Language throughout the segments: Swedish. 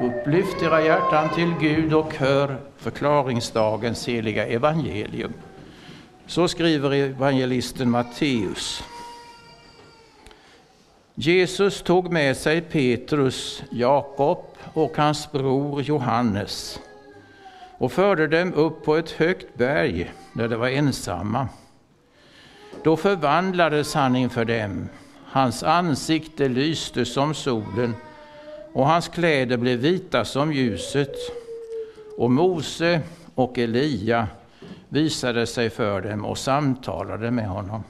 Upplyft era hjärtan till Gud och hör förklaringsdagens heliga evangelium. Så skriver evangelisten Matteus. Jesus tog med sig Petrus, Jakob och hans bror Johannes och förde dem upp på ett högt berg där de var ensamma. Då förvandlades han inför dem. Hans ansikte lyste som solen och hans kläder blev vita som ljuset. Och Mose och Elia visade sig för dem och samtalade med honom.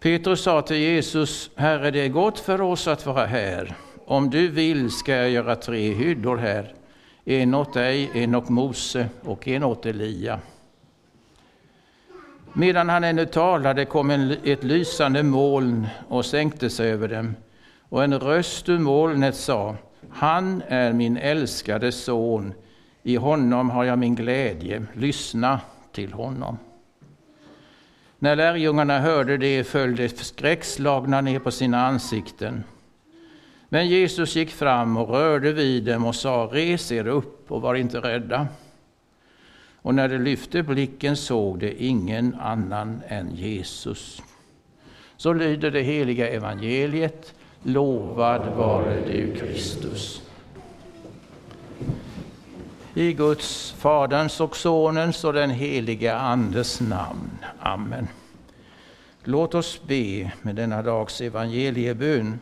Petrus sa till Jesus, Herre, det är gott för oss att vara här. Om du vill ska jag göra tre hyddor här, en åt dig, en åt Mose och en åt Elia. Medan han ännu talade kom en, ett lysande moln och sänkte sig över dem, och en röst ur molnet sa, Han är min älskade son, i honom har jag min glädje, lyssna till honom. När lärjungarna hörde det föll de skräckslagna ner på sina ansikten. Men Jesus gick fram och rörde vid dem och sa, res er upp och var inte rädda. Och när de lyfte blicken såg de ingen annan än Jesus. Så lyder det heliga evangeliet. Lovad vare du, Kristus. I Guds, Faderns och Sonens och den helige Andes namn. Amen. Låt oss be med denna dags evangeliebön.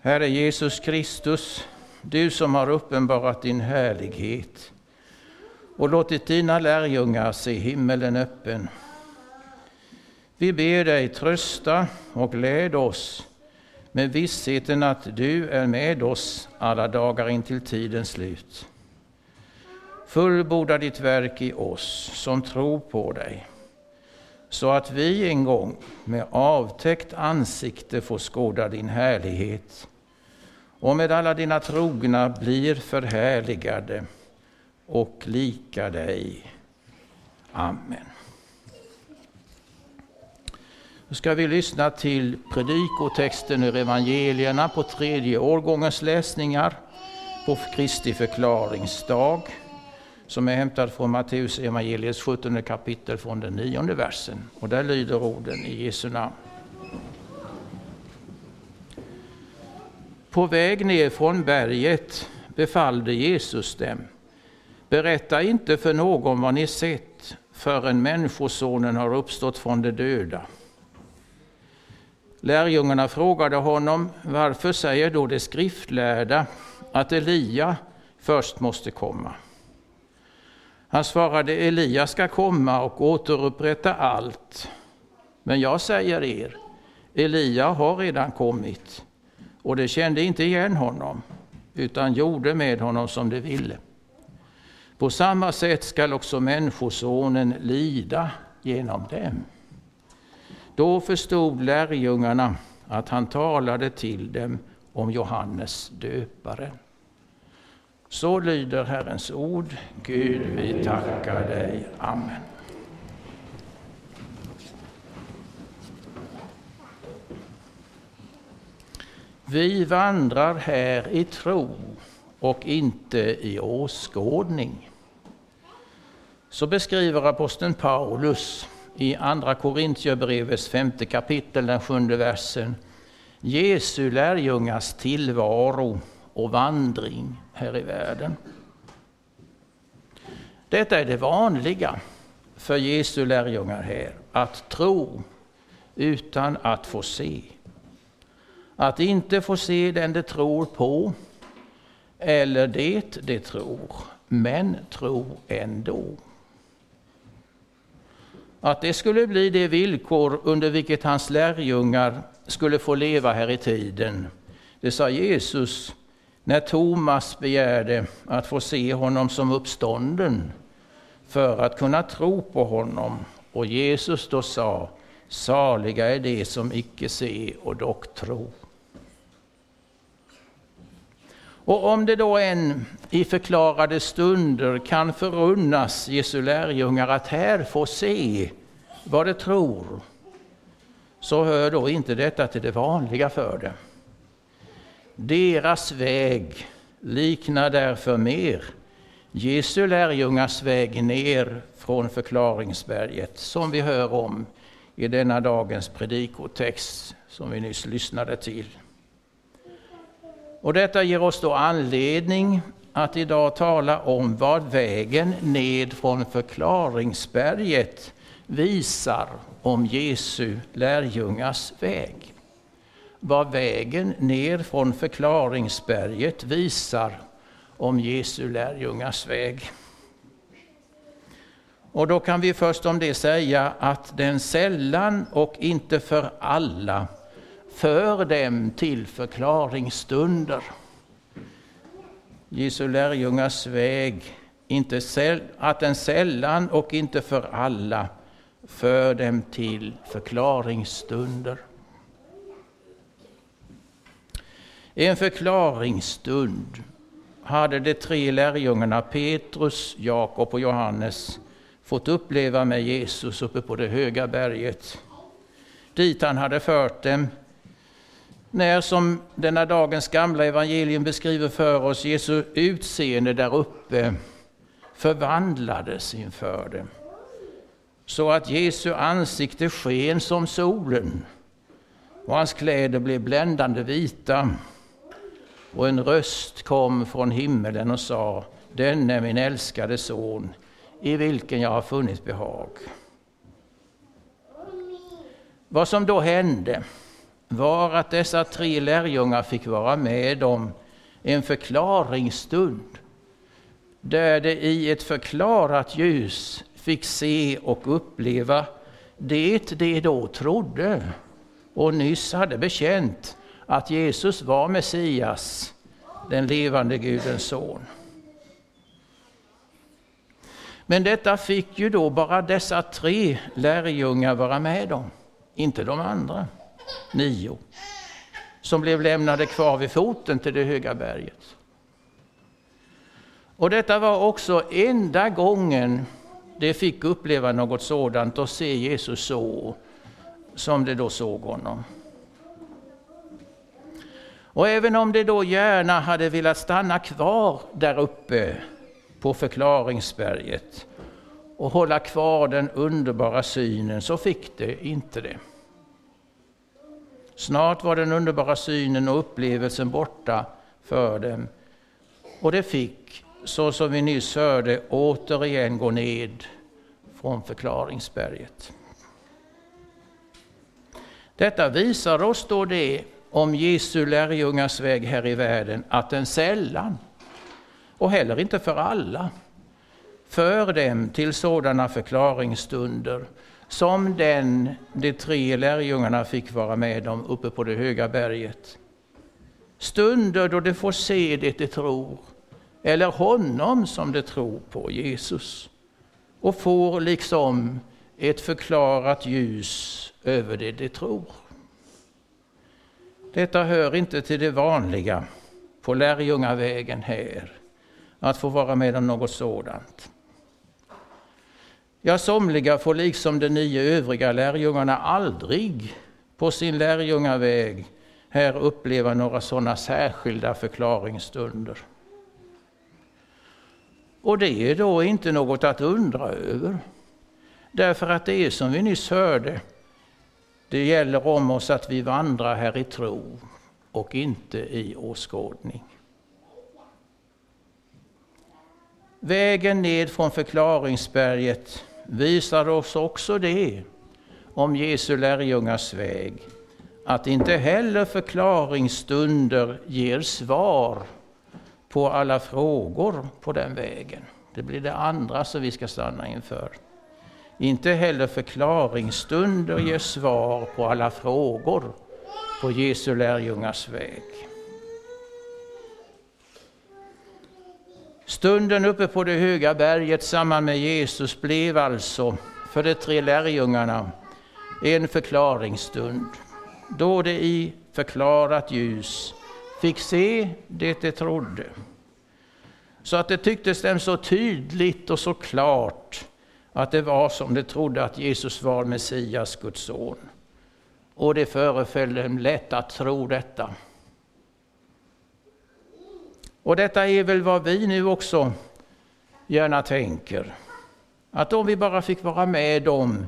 Herre Jesus Kristus, du som har uppenbarat din härlighet och låtit dina lärjungar se himmelen öppen. Vi ber dig trösta och gläd oss med vissheten att du är med oss alla dagar intill tidens slut. Fullborda ditt verk i oss som tror på dig, så att vi en gång med avtäckt ansikte får skåda din härlighet och med alla dina trogna blir förhärligade och lika dig. Amen. Nu ska vi lyssna till predikotexten ur evangelierna på tredje årgångens läsningar på Kristi förklaringsdag som är hämtad från Matteus evangeliets 17 kapitel från den nionde versen. Och där lyder orden i Jesu namn. På väg ner från berget befallde Jesus dem. Berätta inte för någon vad ni sett förrän Människosonen har uppstått från de döda. Lärjungarna frågade honom, varför säger då de skriftlärda att Elia först måste komma? Han svarade, Elia ska komma och återupprätta allt. Men jag säger er, Elia har redan kommit och de kände inte igen honom utan gjorde med honom som de ville. På samma sätt skall också Människosonen lida genom dem. Då förstod lärjungarna att han talade till dem om Johannes döparen. Så lyder Herrens ord. Gud, vi tackar dig. Amen. Vi vandrar här i tro och inte i åskådning. Så beskriver aposteln Paulus i Andra Korintierbrevets femte kapitel, den sjunde versen, Jesu lärjungars tillvaro och vandring här i världen. Detta är det vanliga för Jesu lärjungar här, att tro utan att få se. Att inte få se den de tror på, eller det de tror, men tro ändå. Att det skulle bli det villkor under vilket hans lärjungar skulle få leva här i tiden, det sa Jesus när Thomas begärde att få se honom som uppstånden för att kunna tro på honom. Och Jesus då sa, saliga är de som icke se och dock tro. Och om det då än i förklarade stunder kan förunnas Jesu lärjungar att här få se vad de tror, så hör då inte detta till det vanliga för dem. Deras väg liknar därför mer Jesu lärjungars väg ner från förklaringsberget som vi hör om i denna dagens predikotext som vi nyss lyssnade till. Och detta ger oss då anledning att idag tala om vad vägen ned från förklaringsberget visar om Jesu lärjungars väg. Vad vägen ner från förklaringsberget visar om Jesu lärjungars väg. Och då kan vi först om det säga att den sällan och inte för alla för dem till förklaringsstunder. Jesu lärjungars väg, inte att den sällan och inte för alla för dem till förklaringsstunder. En förklaringsstund hade de tre lärjungarna Petrus, Jakob och Johannes fått uppleva med Jesus uppe på det höga berget. Dit han hade fört dem när, som denna dagens gamla evangelium beskriver för oss, Jesu utseende där uppe förvandlades inför det. Så att Jesu ansikte sken som solen och hans kläder blev bländande vita. Och en röst kom från himmelen och sa, denne är min älskade son, i vilken jag har funnit behag. Vad som då hände var att dessa tre lärjungar fick vara med om en förklaringsstund där de i ett förklarat ljus fick se och uppleva det de då trodde och nyss hade bekänt att Jesus var Messias, den levande Gudens son. Men detta fick ju då bara dessa tre lärjungar vara med om, inte de andra nio, som blev lämnade kvar vid foten till det höga berget. Och detta var också enda gången de fick uppleva något sådant och se Jesus så som de då såg honom. Och även om de då gärna hade velat stanna kvar där uppe på förklaringsberget och hålla kvar den underbara synen så fick de inte det. Snart var den underbara synen och upplevelsen borta för dem och de fick, så som vi nyss hörde, återigen gå ned från förklaringsberget. Detta visar oss då det om Jesu lärjungars väg här i världen, att den sällan, och heller inte för alla, för dem till sådana förklaringsstunder som den de tre lärjungarna fick vara med om uppe på det höga berget. Stunder då de får se det de tror, eller honom som de tror på, Jesus, och får liksom ett förklarat ljus över det de tror. Detta hör inte till det vanliga på lärjungavägen här, att få vara med om något sådant. Ja, somliga får liksom de nio övriga lärjungarna aldrig på sin lärjungaväg här uppleva några sådana särskilda förklaringsstunder. Och det är då inte något att undra över. Därför att det är som vi nyss hörde, det gäller om oss att vi vandrar här i tro och inte i åskådning. Vägen ned från förklaringsberget visar oss också det om Jesu lärjungars väg, att inte heller förklaringsstunder ger svar på alla frågor på den vägen. Det blir det andra som vi ska stanna inför. Inte heller förklaringsstunder ger svar på alla frågor på Jesu lärjungars väg. Stunden uppe på det höga berget samman med Jesus blev alltså för de tre lärjungarna en förklaringsstund då de i förklarat ljus fick se det de trodde. Så att det tycktes dem så tydligt och så klart att det var som de trodde att Jesus var Messias, Guds son. Och det föreföll dem lätt att tro detta. Och detta är väl vad vi nu också gärna tänker. Att om vi bara fick vara med om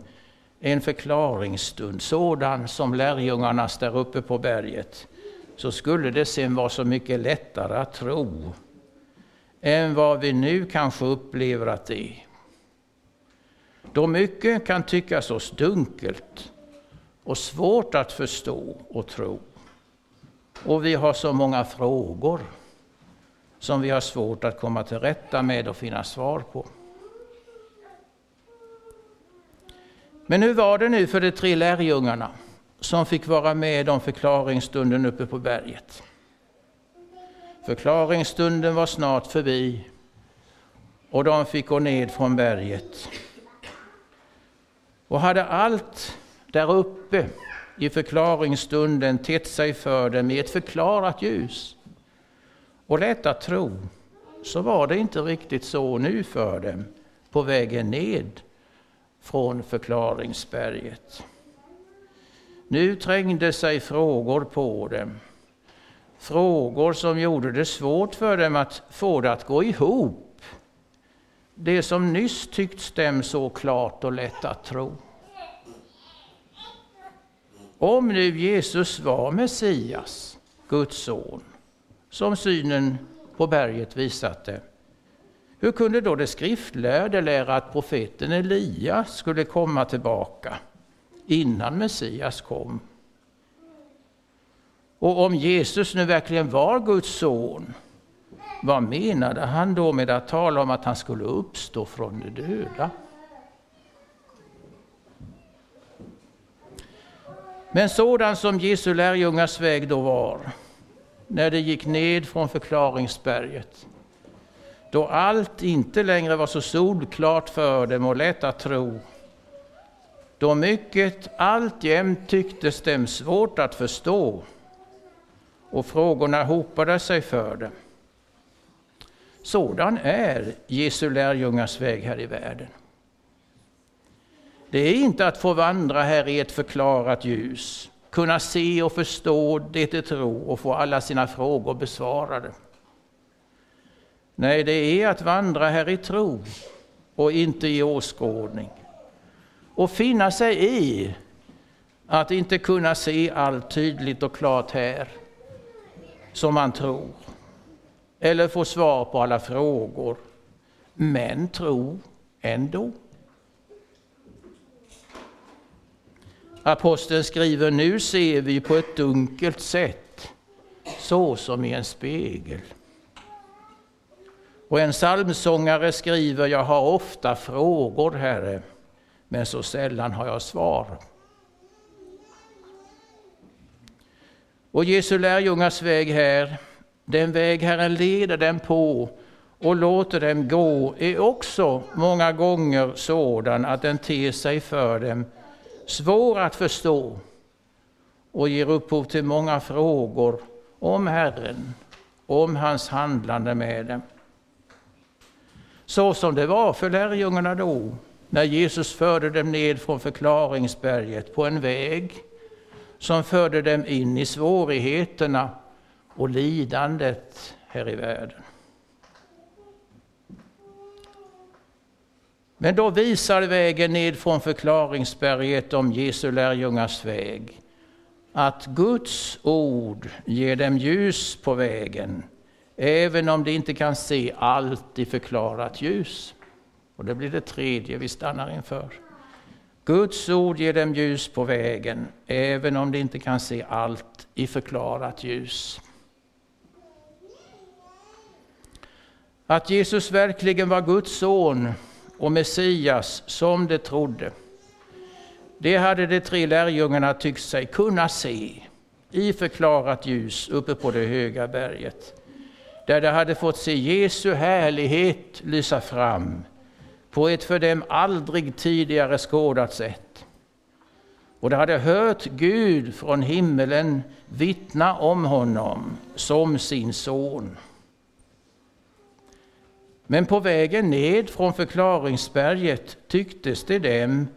en förklaringsstund, sådan som lärjungarnas där uppe på berget, så skulle det sen vara så mycket lättare att tro än vad vi nu kanske upplever att det är. Då mycket kan tyckas oss dunkelt och svårt att förstå och tro. Och vi har så många frågor som vi har svårt att komma till rätta med och finna svar på. Men hur var det nu för de tre lärjungarna som fick vara med om förklaringsstunden uppe på berget? Förklaringsstunden var snart förbi och de fick gå ned från berget. Och hade allt där uppe i förklaringsstunden tett sig för dem i ett förklarat ljus och lätt att tro, så var det inte riktigt så nu för dem på vägen ned från förklaringsberget. Nu trängde sig frågor på dem. Frågor som gjorde det svårt för dem att få det att gå ihop. Det som nyss tyckts dem så klart och lätt att tro. Om nu Jesus var Messias, Guds son, som synen på berget visade, hur kunde då det skriftlärde lära att profeten Elia skulle komma tillbaka innan Messias kom? Och om Jesus nu verkligen var Guds son, vad menade han då med att tala om att han skulle uppstå från de döda? Men sådan som Jesu lärjungars väg då var, när det gick ned från förklaringsberget, då allt inte längre var så solklart för dem och lätt att tro, då mycket alltjämt tycktes dem svårt att förstå och frågorna hopade sig för dem. Sådan är Jesu lärjungars väg här i världen. Det är inte att få vandra här i ett förklarat ljus, kunna se och förstå det de tro och få alla sina frågor besvarade. Nej, det är att vandra här i tro och inte i åskådning. Och finna sig i att inte kunna se allt tydligt och klart här som man tror. Eller få svar på alla frågor. Men tro ändå. Aposteln skriver, nu ser vi på ett dunkelt sätt, så som i en spegel. Och en psalmsångare skriver, jag har ofta frågor, Herre, men så sällan har jag svar. Och Jesu lärjungars väg här, den väg Herren leder dem på och låter dem gå, är också många gånger sådan att den ter sig för dem svår att förstå och ger upphov till många frågor om Herren, om hans handlande med dem. Så som det var för lärjungarna då, när Jesus förde dem ned från förklaringsberget på en väg som förde dem in i svårigheterna och lidandet här i världen. Men då visar vägen ned från förklaringsberget om Jesu lärjungars väg att Guds ord ger dem ljus på vägen, även om de inte kan se allt i förklarat ljus. Och det blir det tredje vi stannar inför. Guds ord ger dem ljus på vägen, även om de inte kan se allt i förklarat ljus. Att Jesus verkligen var Guds son och Messias som de trodde. Det hade de tre lärjungarna tyckt sig kunna se i förklarat ljus uppe på det höga berget. Där de hade fått se Jesu härlighet lysa fram på ett för dem aldrig tidigare skådat sätt. Och de hade hört Gud från himmelen vittna om honom som sin son. Men på vägen ned från förklaringsberget tycktes det dem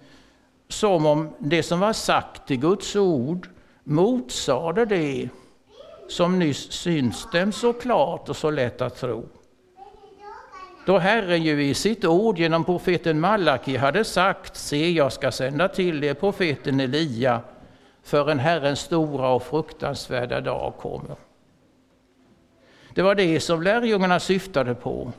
som om det som var sagt i Guds ord motsade det som nyss syns dem så klart och så lätt att tro. Då Herren ju i sitt ord genom profeten Malaki hade sagt, se jag ska sända till er profeten Elia förrän Herrens stora och fruktansvärda dag kommer. Det var det som lärjungarna syftade på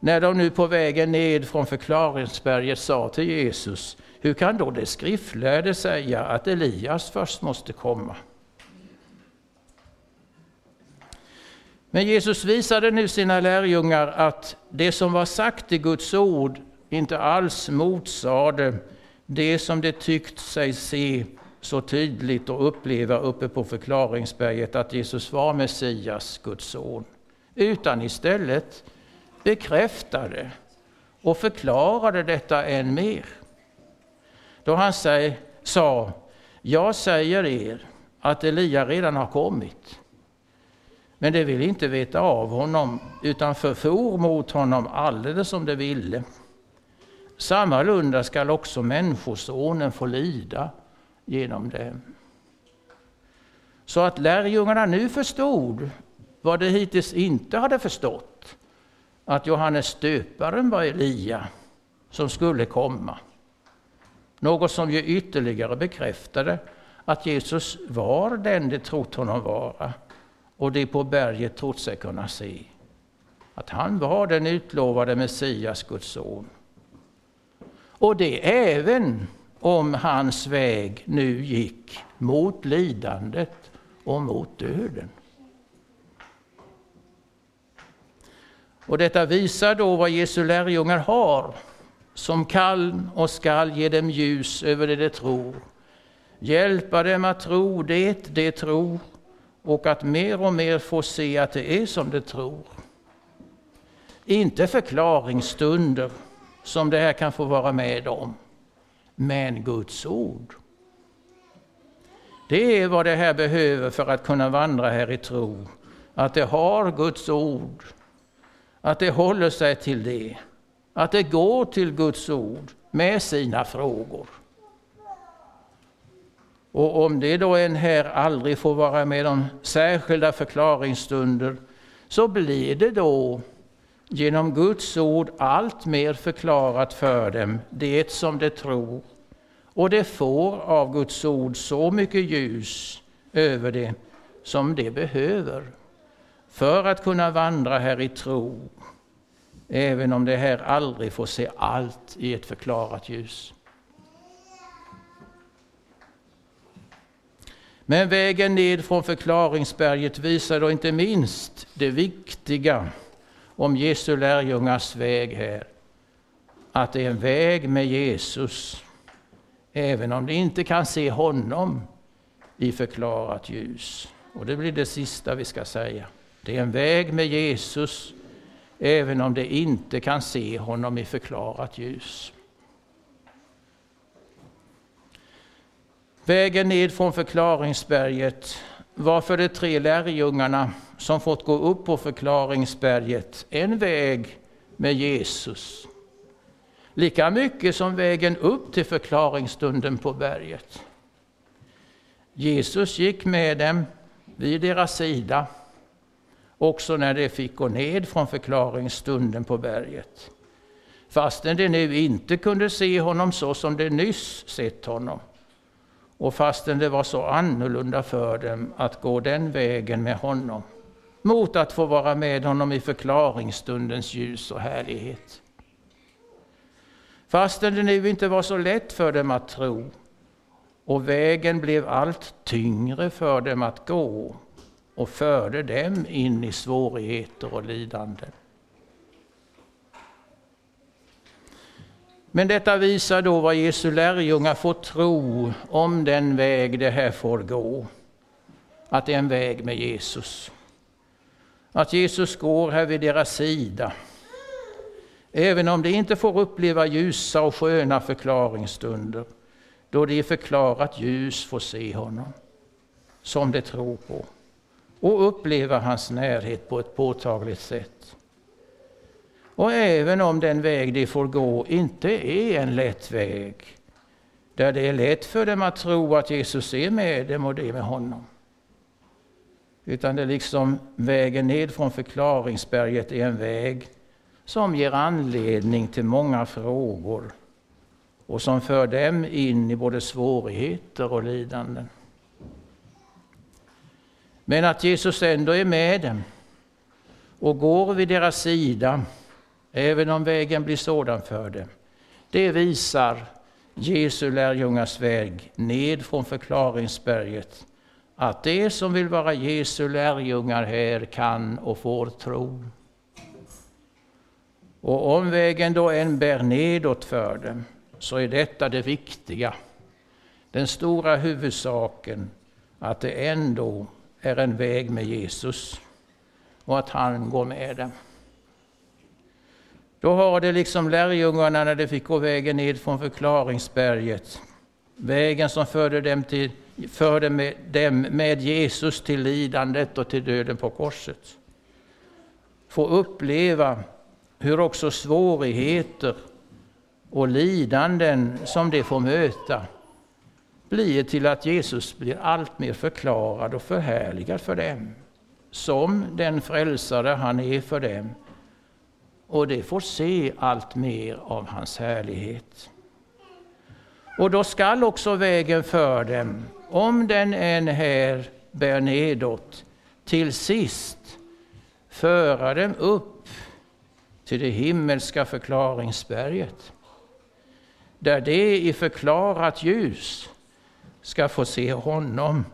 när de nu på vägen ned från förklaringsberget sa till Jesus, hur kan då det skriftlärde säga att Elias först måste komma? Men Jesus visade nu sina lärjungar att det som var sagt i Guds ord inte alls motsade det som de tyckt sig se så tydligt och uppleva uppe på förklaringsberget att Jesus var Messias, Guds son. Utan istället bekräftade och förklarade detta än mer. Då han säg, sa, jag säger er att Elia redan har kommit. Men de ville inte veta av honom utan förfor mot honom alldeles som de ville. Sammalunda skall också Människosonen få lida genom dem. Så att lärjungarna nu förstod vad de hittills inte hade förstått, att Johannes döparen var Elia som skulle komma. Något som ju ytterligare bekräftade att Jesus var den de trott honom vara och de på berget trott sig kunna se. Att han var den utlovade Messias, Guds son. Och det även om hans väg nu gick mot lidandet och mot döden. Och detta visar då vad Jesu lärjungar har, som kan och skall ge dem ljus över det de tror, hjälpa dem att tro det de tror och att mer och mer få se att det är som de tror. Inte förklaringsstunder som det här kan få vara med om, men Guds ord. Det är vad det här behöver för att kunna vandra här i tro. Att det har Guds ord, att det håller sig till det, att det går till Guds ord med sina frågor. Och om det då en här aldrig får vara med om särskilda förklaringsstunder så blir det då genom Guds ord allt mer förklarat för dem, det som de tror. Och de får av Guds ord så mycket ljus över det som de behöver för att kunna vandra här i tro, även om de här aldrig får se allt i ett förklarat ljus. Men vägen ned från förklaringsberget visar då inte minst det viktiga om Jesu lärjungars väg här. Att det är en väg med Jesus, även om de inte kan se honom i förklarat ljus. Och det blir det sista vi ska säga. Det är en väg med Jesus, även om de inte kan se honom i förklarat ljus. Vägen ned från förklaringsberget var för de tre lärjungarna som fått gå upp på förklaringsberget en väg med Jesus. Lika mycket som vägen upp till förklaringsstunden på berget. Jesus gick med dem vid deras sida också när de fick gå ned från förklaringsstunden på berget. Fastän de nu inte kunde se honom så som de nyss sett honom. Och fastän det var så annorlunda för dem att gå den vägen med honom, mot att få vara med honom i förklaringsstundens ljus och härlighet. Fastän det nu inte var så lätt för dem att tro, och vägen blev allt tyngre för dem att gå och förde dem in i svårigheter och lidanden. Men detta visar då vad Jesu lärjungar får tro om den väg det här får gå. Att det är en väg med Jesus. Att Jesus går här vid deras sida. Även om de inte får uppleva ljusa och sköna förklaringsstunder, då de i förklarat ljus får se honom, som de tror på, och uppleva hans närhet på ett påtagligt sätt. Och även om den väg de får gå inte är en lätt väg, där det är lätt för dem att tro att Jesus är med dem och det med honom. Utan det är liksom vägen ned från förklaringsberget är en väg som ger anledning till många frågor och som för dem in i både svårigheter och lidanden. Men att Jesus ändå är med dem och går vid deras sida, även om vägen blir sådan för dem, det visar Jesu lärjungars väg ned från förklaringsberget. Att de som vill vara Jesu lärjungar här kan och får tro. Och om vägen då än bär nedåt för dem, så är detta det viktiga. Den stora huvudsaken, att det ändå är en väg med Jesus och att han går med dem. Då har det liksom lärjungarna när de fick gå vägen ned från förklaringsberget, vägen som förde dem, till, förde med, dem med Jesus till lidandet och till döden på korset. Få uppleva hur också svårigheter och lidanden som de får möta blir till att Jesus blir allt mer förklarad och förhärligad för dem som den frälsare han är för dem. Och de får se allt mer av hans härlighet. Och då skall också vägen för dem, om den än här bär nedåt, till sist föra dem upp till det himmelska förklaringsberget. Där de i förklarat ljus ska få se honom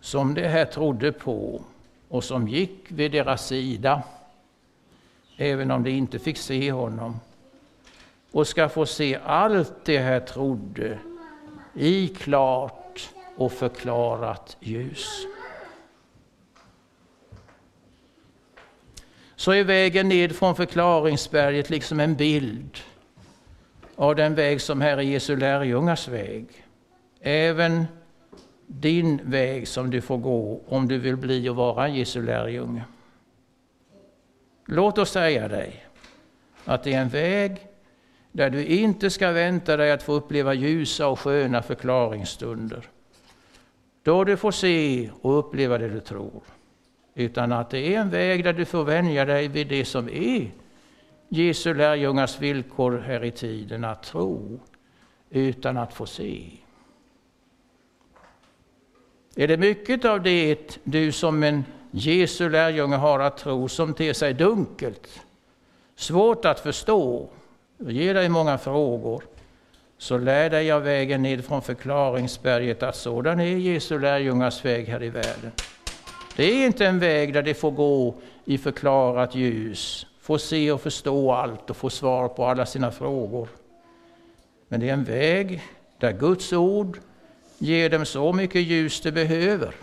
som de här trodde på och som gick vid deras sida, även om de inte fick se honom, och ska få se allt det här trodde i klart och förklarat ljus. Så är vägen ned från förklaringsberget liksom en bild av den väg som här är Jesu lärjungars väg. Även din väg som du får gå om du vill bli och vara en Jesu lärjunge. Låt oss säga dig att det är en väg där du inte ska vänta dig att få uppleva ljusa och sköna förklaringsstunder. Då du får se och uppleva det du tror. Utan att det är en väg där du får vänja dig vid det som är Jesu lärjungars villkor här i tiden, att tro utan att få se. Är det mycket av det du som en Jesu lärjunge har att tro som ter sig dunkelt, svårt att förstå, och ger dig många frågor, så lär dig av vägen ned från förklaringsberget att sådan är Jesu lärjungars väg här i världen. Det är inte en väg där de får gå i förklarat ljus, få se och förstå allt och få svar på alla sina frågor. Men det är en väg där Guds ord ger dem så mycket ljus de behöver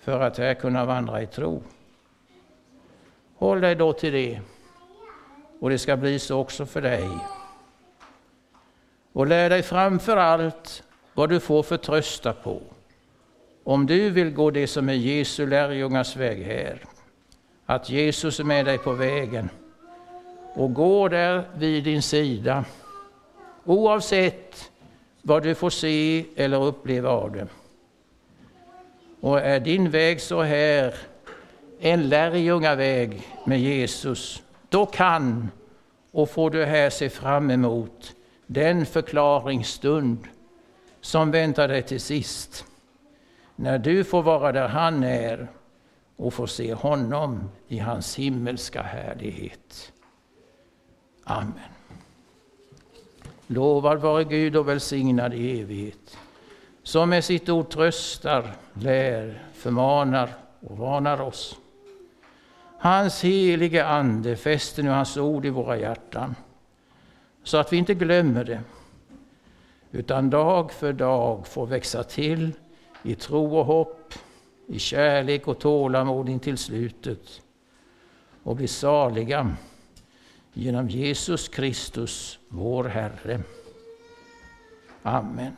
för att här kunna vandra i tro. Håll dig då till det, och det ska bli så också för dig. Och lär dig framför allt vad du får förtrösta på. Om du vill gå det som är Jesu lärjungars väg här, att Jesus är med dig på vägen och går där vid din sida, oavsett vad du får se eller uppleva av det. Och är din väg så här en lärjungaväg med Jesus, då kan och får du här se fram emot den förklaringsstund som väntar dig till sist. När du får vara där han är och får se honom i hans himmelska härlighet. Amen. Lovad vare Gud och välsignad i evighet, som med sitt ord tröstar, lär, förmanar och varnar oss. Hans helige Ande fäster nu hans ord i våra hjärtan, så att vi inte glömmer det, utan dag för dag får växa till i tro och hopp, i kärlek och tålamod in till slutet och bli saliga genom Jesus Kristus, vår Herre. Amen.